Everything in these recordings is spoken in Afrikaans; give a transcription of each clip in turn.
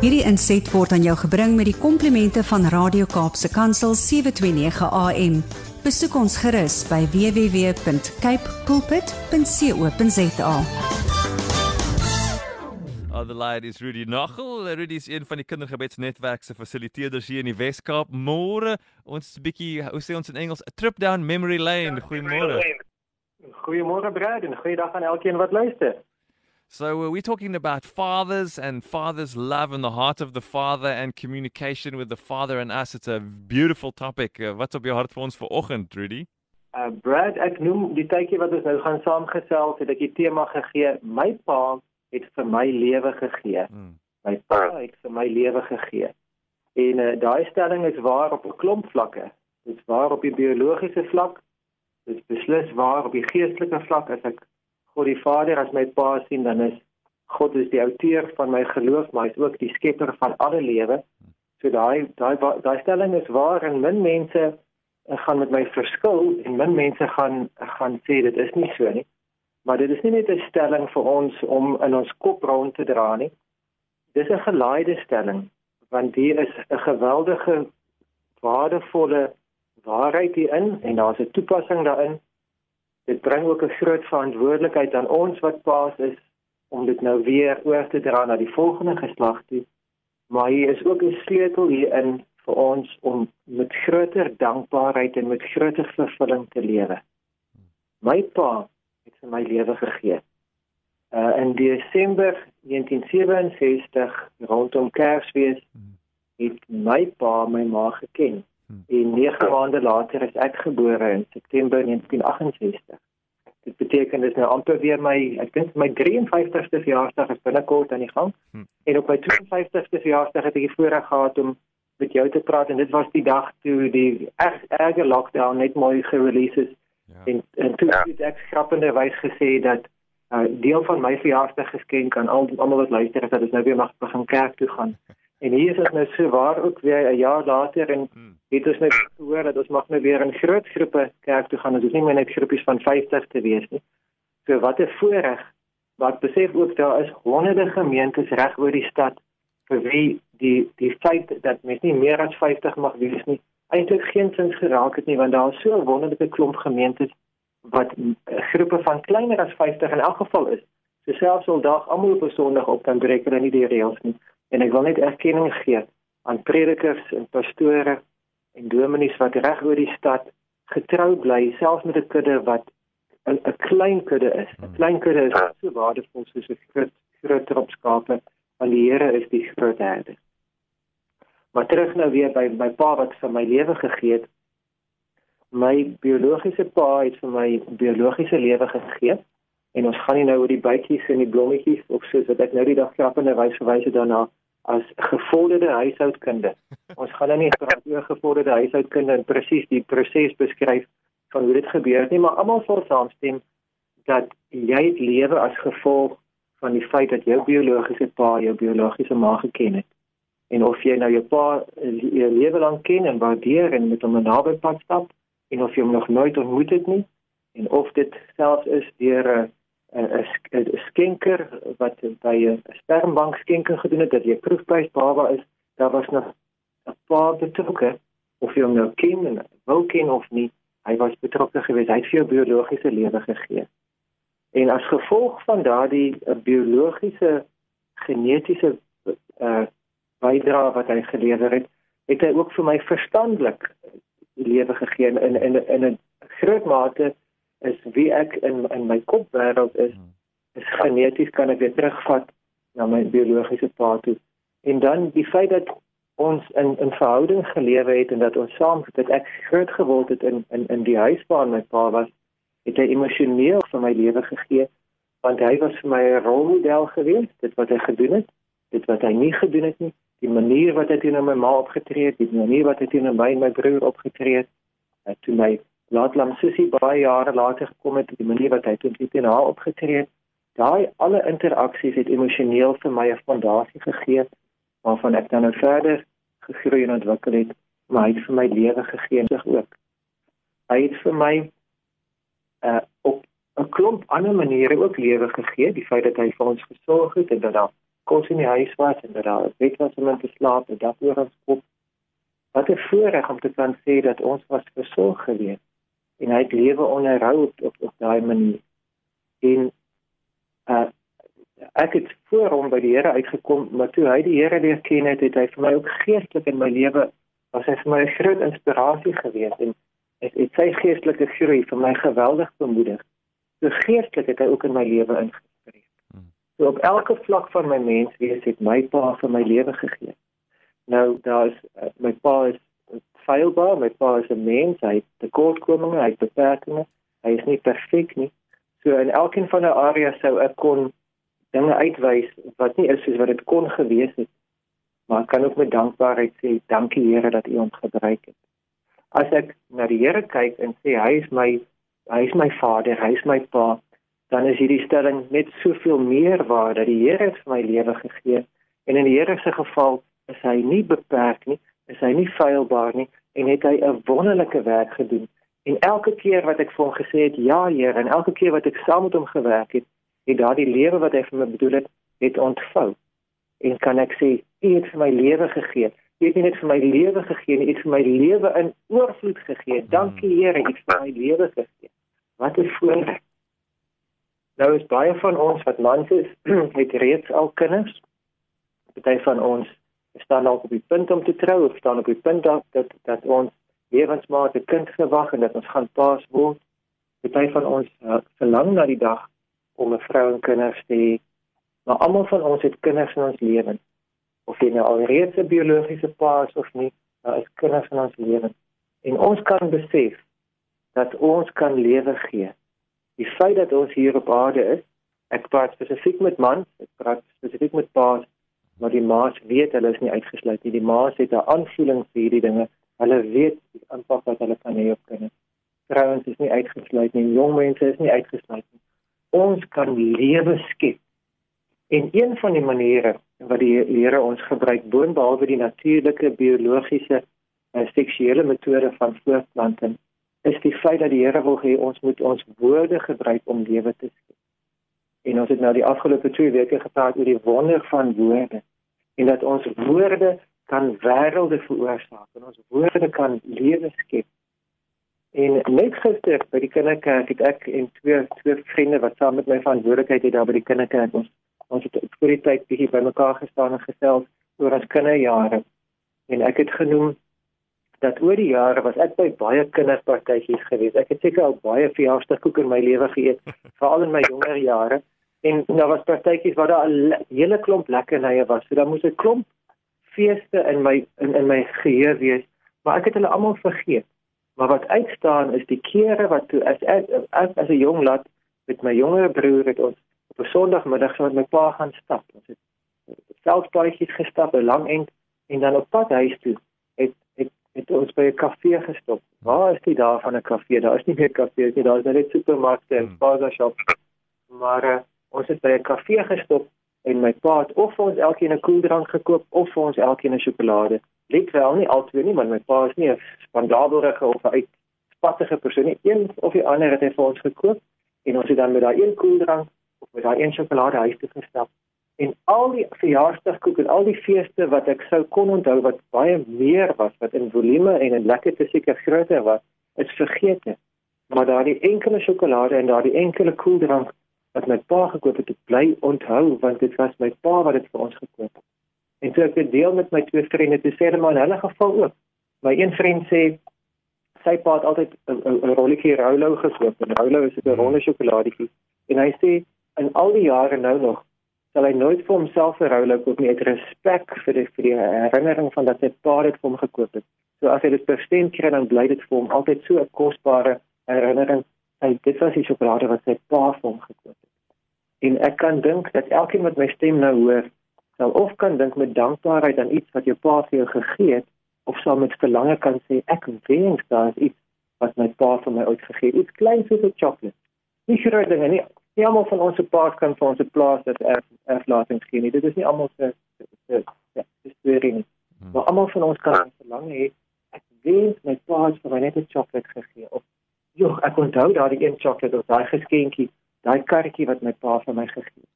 Hierdie inset word aan jou gebring met die komplimente van Radio Kaapse Kansel 729 AM. Besoek ons gerus by www.cape pulpit.co.za. Other line is Rudy Nagel. Rudy is een van die kindergebedsnetwerk se fasiliteerders hier in die Wes-Kaap. Môre ons bietjie, hoe sê ons in Engels, 'n trip down memory lane. Goeiemôre. Goeiemôre Brad en goeiedag aan elkeen wat luister. So uh, we're talking about fathers and fathers' love and the heart of the father and communication with the father and us. It's a beautiful topic. Uh, what's op jou hart vir ons vanoggend, Rudy? Uh Brad, ek noem die tydjie wat ons nou gaan saamgesels, het ek die tema gegee. My pa het vir my lewe gegee. Hmm. My pa het vir my lewe gegee. En uh, daai stelling is waar op 'n klomp vlakke. Dit is waar op die biologiese vlak. Dit is beslis waar op die geestelike vlak as ek God die Vader as my pa sien, dan is God is die outeur van my geloof, maar hy is ook die skepper van alle lewe. So daai daai daai stelling is waar en min mense eh, gaan met my verskil en min mense gaan gaan sê dit is nie so nie. Maar dit is nie net 'n stelling vir ons om in ons kop rond te dra nie. Dis 'n gelaaide stelling want hier is 'n geweldige waardevolle waarheid hierin en daar's 'n toepassing daarin dit bring ook 'n groot verantwoordelikheid aan ons wat paas is om dit nou weer oor te dra na die volgende geslag toe. Maar hier is ook 'n sleutel hierin vir ons om met groter dankbaarheid en met groter vervulling te lewe. My pa het vir my lewe gegee. Uh in Desember 1967 rondom Kersfees het my pa my ma geken. En 9 maande later is ek gebore in September 1968. Dit beteken dis nou amper weer my ek dink my 53ste verjaarsdag is binnekort aan die gang. Hmm. En op my 52ste verjaarsdag het ek die voorreg gehad om met jou te praat en dit was die dag toe die erg erge lockdown net mooi gerelease is. Ja. En en toe ja. het ek skrappende wys gesê dat uh, deel van my verjaarsdag geskenk aan al almal wat luister is dat ons nou weer mag begin kerk toe gaan. En hier is dit nou so waar ook weer 'n jaar later en hmm. het ons net gehoor dat ons mag nou weer in groot groepe kerk toe gaan. Dit is nie meer net groepies van 50 te wees nie. So wat 'n voorreg. Wat besef ook daar is honderde gemeentes reg oor die stad vir wie die die feit dat mens nie meer as 50 mag wees nie eintlik geen sin geraak het nie want daar is so 'n wonderlike klomp gemeentes wat groepe van kleiner as 50 in elk geval is. So selfs al dag almal op 'n Sondag op dan breek hulle nie die reëls nie. En ek wil net erkenning gee aan predikers en pastore en dominees wat reg oor die stad getrou bly selfs met 'n kudde wat 'n 'n klein kudde is. 'n Klein kudde is so waardevol soos 'n groot groot trop skape want die Here is die groot herder. Maar terug nou weer by my pa wat vir my lewe gegee het. My biologiese pa het vir my biologiese lewe gegee en ons gaan nie nou oor die bytjies en die blommetjies of soos wat ek nou die dag grappende wys verwys het daarna as gevorderde huishoudkunde. Ons gaan nou nie praat oor gevorderde huishoudkunde en presies die proses beskryf van hoe dit gebeur nie, maar almal sal saamstem dat jy het lewe as gevolg van die feit dat jou biologiese pa jou biologiese ma geken het. En of jy nou jou pa jou lewe lank ken en waardeer en met hom 'n naby pad stap en of jy hom nog nooit ontmoet het nie en of dit selfs is deur 'n 'n skenker wat by 'n spermbank skenking gedoen het dat jy proefprys baba is, daar was nog 'n paar betrokke of jy nou ken en wil ken of nie, hy was betrokke geweest, hy het vir jou biologiese lewe gegee. En as gevolg van daardie uh, biologiese genetiese uh bydrae wat hy gelewer het, het hy ook vir my verstandelik lewe gegee in in in 'n groot mate is wie ek in in my kop wêreld is hmm. is geneties kan ek weer terugvat na my biologiese pa toe en dan die feit dat ons in in verhouding gelewe het en dat ons saam dat ek groot geword het in in in die huis waar my pa was het hy emosioneel vir my lewe gegee want hy was vir my 'n rolmodel gewees dit wat hy gedoen het dit wat hy nie gedoen het nie die manier wat hy teenoor my ma opgetree het die manier wat hy teenoor my en my broer opgetree het toe my laat lam sussie baie jare later gekom het die manier wat hy teen haar opgetree het. Daai alle interaksies het emosioneel vir my 'n fondasie gegee waarvan ek dan nou verder gegroei en ontwikkel het maar hy het vir my lewe gegee sig ook. Hy het vir my uh op 'n klomp ander maniere ook lewe gegee die feit dat hy vir ons gesorg het en dat daar kos in die huis was en dat daar bed was om in te slaap en dat oor ons kop. Wat 'n voorreg om te kan sê dat ons was versorg gewees en hy het lewe onderhou op op, op daai manier. En uh ek het voor hom by die Here uitgekom, maar toe hy die Here leer ken het, het hy vir my ook geestelik in my lewe was hy vir my 'n groot inspirasie gewees en het, het sy geestelike groei vir my geweldig bemoedig. So geestelik het hy ook in my lewe ingespreek. Hmm. So op elke vlak van my menswees het my pa vir my lewe gegee. Nou daar's uh, my pa is feilbaar, my pa is 'n mens, hy het tekortkominge, hy het beperkings, hy is nie perfek nie. So in elkeen van die areas sou ek kon dinge uitwys wat nie is soos wat dit kon gewees het. Maar ek kan ook met dankbaarheid sê dankie Here dat U hom gebruik het. As ek na die Here kyk en sê hy is my hy is my vader, hy is my pa, dan is hierdie stelling net soveel meer waar dat die Here het vir my lewe gegee en in die Here se geval is hy nie beperk nie, is hy nie feilbaar nie en het hy 'n wonderlike werk gedoen. En elke keer wat ek vir hom gesê het ja Here en elke keer wat ek saam met hom gewerk het, het daardie lewe wat hy vir my bedoel het, het ontvou. En kan ek sê, U het vir my lewe gegee. U het nie net vir my lewe gegee nie, U het vir my lewe in oorvloed gegee. Dankie Here, U het vir my lewe gegee. Wat 'n voorreg. Nou is baie van ons wat mans is, het reeds al kinders. Party van ons staan al op die punt om te trou of staan op die punt dat dat, dat ons lewensmaat 'n kind gewag en dat ons gaan paas word. Party van ons uh, verlang na die dag om 'n vrou en kinders te hê. Maar almal van ons het kinders in ons lewens. Of jy nou alreeds 'n biologiese pa is of nie, daar is kinders in ons lewens. En ons kan besef dat ons kan lewe gee. Die feit dat ons hier op aarde is, ek praat spesifiek met mans, ek praat spesifiek met paas, maar die maas weet hulle is nie uitgesluit nie. Die maas het 'n aanvoeling vir hierdie dinge. Hulle weet die impak wat hulle kan hê op kinders. Vrouens is nie uitgesluit nie, jong mense is nie uitgesluit nie. Ons kan lewe skep. En een van die maniere wat die Here ons gebruik boonbehalwe die natuurlike biologiese en seksuele metode van voortplanting is die feit dat die Here wil hê ons moet ons woorde gebruik om lewe te skep. En ons het nou die afgelope 2 weke gepraat oor die wonder van woorde en dat ons woorde kan wêrelde veroorsaak en ons woorde kan lewe skep. En net gister by die kinderkerk het ek en twee twee vriende wat saam met my verantwoordelikheid het daar by die kinderkerk ons ons het vir die tyd bietjie bymekaar gestaan en gesels oor ons kinderjare. En ek het genoem dat oor die jare was ek by baie kinderpartytjies gewees. Ek het seker al baie verjaarsdagkoek in my lewe geëet, veral in my jonger jare. En daar was partytjies waar daar 'n hele klomp lekkernye was. So daar moes 'n klomp feeste in my in, in my geheue wees, maar ek het hulle almal vergeet. Maar wat uitstaan is die kere wat toe as ek as, as 'n jong lad met my jonger broer het ons op 'n Sondagmiddag saam met my pa gaan stap. Ons het selfpaadjies gestap, 'n lang end en dan op pad huis toe het het het ons by 'n kafee gestop. Waar is die daar van 'n kafee? Daar is nie meer kafees nie, daar is net supermarkte en hmm. spaza shops. Maar uh, ons het by 'n kafee gestop en my pa het of vir ons elkeen 'n koeldrank gekoop of vir ons elkeen 'n sjokolade. Let wel nie altyd nie, maar my pa is nie 'n spandabelrige of 'n uitspattige persoon nie. Een of die ander het hy vir ons gekoop en ons het dan met daai een koeldrank of met daai een sjokolade huis toe gestap en al die verjaarsdagkoek en al die feeste wat ek sou kon onthou wat baie meer was wat in volume en in lekker te seker groter was is vergeet maar daardie enkele sjokolade en daardie enkele koeldrank wat my pa gekoop het ek bly onthou want dit was my pa wat dit vir ons gekoop het en toe ek dit deel met my twee vriende te sê maar in hulle geval ook my een vriend sê sy pa het altyd 'n rolletjie Rolo gekoop en Rolo is 'n ronde sjokoladetjie en hy sê in al die jare nou nog sal hy nooit vir homself 'n Rolex koop nie uit respek vir die vir die herinnering van dat sy pa dit vir hom gekoop het. So as hy dit bestem kry dan bly dit vir hom altyd so 'n kosbare herinnering. Hy dit was die sjokolade wat sy pa vir hom gekoop het. En ek kan dink dat elkeen wat my stem nou hoor, sal of kan dink met dankbaarheid aan iets wat jou pa vir jou gegee het of sal met verlange kan sê ek wens daar is iets wat my pa vir my uitgegee het. Iets klein soos 'n sjokolade. Nie groot dinge nie, nie almal van ons se paas kan vir ons se plaas dat erf erflating gee nie. Dit is nie almal se se ja, storie nie. Hmm. Maar almal van ons kan verlang hê ek wens my paas vir my net 'n sjokolade gegee of joh, ek onthou daardie een sjokolade of daai geskenkie, daai karretjie wat my pa vir my gegee het.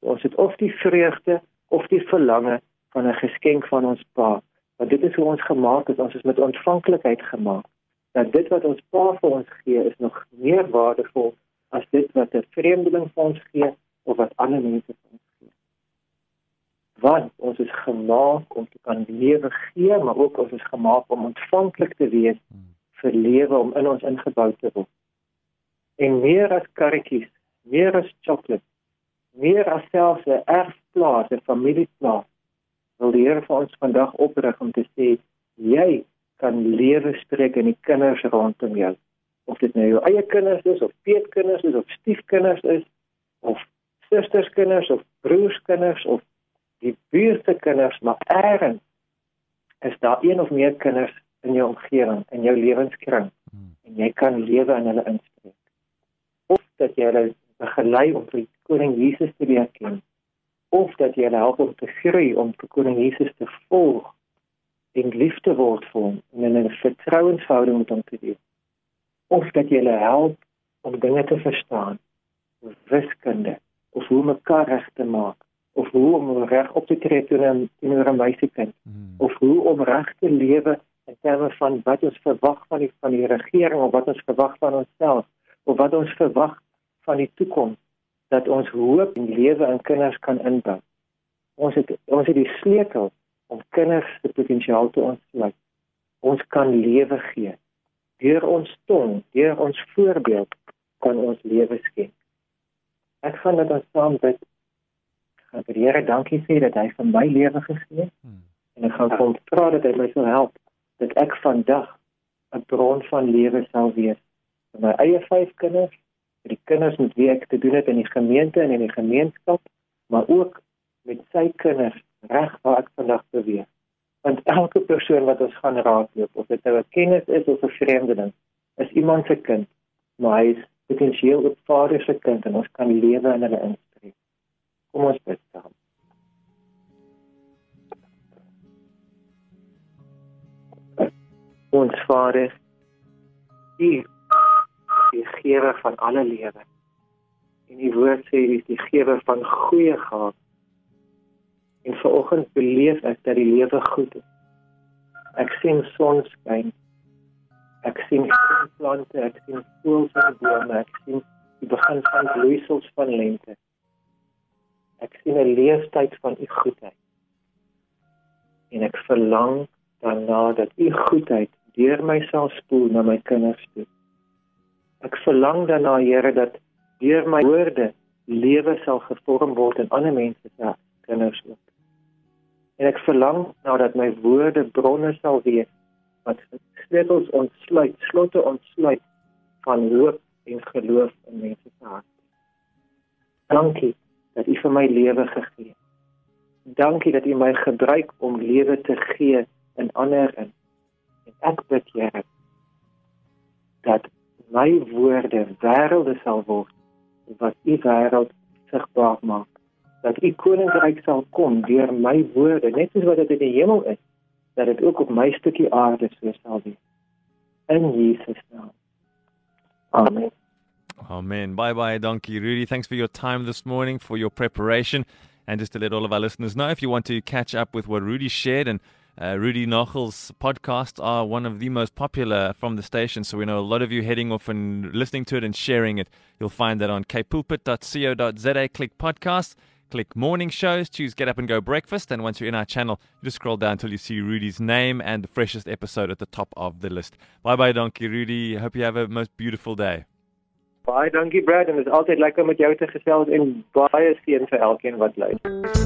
Ons het of die vreugde of die verlange van 'n geskenk van ons Pa. Want dit is hoe ons gemaak is, ons is met ontvanklikheid gemaak. Dat dit wat ons Pa vir ons gee is nog meer waardevol as dit wat 'n vreemdeling vir ons gee of wat ander mense vir ons gee. Want ons is gemaak om te kan lewe gee, maar ook ons is gemaak om ontvanklik te wees vir lewe om in ons ingebou te word. En meer as karretjies, meer as chocolate, meer as selfs 'n erfplaas, 'n familieplaas, wil die Here vir ons vandag oprig om te sê jy kan lewe spreek in die kinders rondom jou of dit nou jou eie kinders is of peetkinders is of stiefkinders is of susterskinders of broerskinders of die buurte kinders maar ergens is daar een of meer kinders in jou omgewing in jou lewenskring hmm. en jy kan lewe in hulle inspreek of dat jy hulle begelei om vir koning Jesus te leer ken of dat jy hulle help om te groei om vir koning Jesus te volg en liefde word vir hom en in 'n vertrouensverhouding met hom te wees of dat jy hulle help om dinge te verstaan wiskunde of hoe mekaar reg te maak of hoe om reg op te tree teenoor 'n meisiekind hmm. of hoe om reg te lewe in terme van wat ons verwag van die van die regering of wat ons verwag van onsself of wat ons verwag van die toekoms dat ons hoop en lewe in kinders kan inbou. Ons het ons het die sleutel om kinders se potensiaal te ontsluit. Ons kan lewe gee deur ons tong, deur ons voorbeeld kan ons lewe skep. Ek gaan dit saam bid. Gaan vir die Here dankie sê dat hy vir my lewe gegee het. Hmm. En ek gaan kom vra dat hy my sal help dat ek vandag 'n bron van lewe sal wees vir my eie vyf kinders, vir die kinders met wie ek te doen het in die gemeente en in die gemeenskap, maar ook met sy kinders reg waar ek vandag beweeg. Want elke persoon wat ons gaan raadloop of dit nou 'n kennis is of 'n vreemdeling is iemand se kind maar hy is potensieel 'n vader se kind en ons kan lewe in hulle inspreek kom ons bid saam ons vader u die gewer van alle lewe en die woord sê hy is die gewer van goeie gawes En vanoggend beleef ek dat die lewe goed is. Ek sien sonskyn. Ek sien plante, ek sien voëls en bome, ek sien die begin van bloeisels van lente. Ek sien 'n leeftyd van u goedheid. En ek verlang daarna dat u goedheid deur my sal spoel na my kinders toe. Ek verlang daarna, Here, dat deur my woorde lewe sal gevorm word in ander mense se kinders ook en ek verlang na dat my woorde bronne sal wees wat sleutels ontsluit, slotte ontsluit van hoop en geloof in mense se harte. Dankie dat U vir my lewe gegee het. Dankie dat U my gebruik om lewe te gee in ander in. En ek bid Here dat my woorde wêrelde sal word wat U wêreld sigbaar maak dat u koninkryk sal kom deur my woorde net soos wat dit in die hemel is dat dit ook op my stukkie aarde so sal wees in Jesus naam amen Amen. Bye bye. Donkey Rudy. Thanks for your time this morning, for your preparation. And just to let all of our listeners know, if you want to catch up with what Rudy shared and uh, Rudy Knochel's podcasts are one of the most popular from the station. So we know a lot of you heading off and listening to it and sharing it. You'll find that on kpulpit.co.za. Click podcast click morning shows, choose Get Up and Go Breakfast, and once you're in our channel, you just scroll down until you see Rudy's name and the freshest episode at the top of the list. Bye bye, Donkey Rudy. Hope you have a most beautiful day. Baie dankie Brad en dit is altyd met jou te gesels en baie seën vir elkeen wat luister.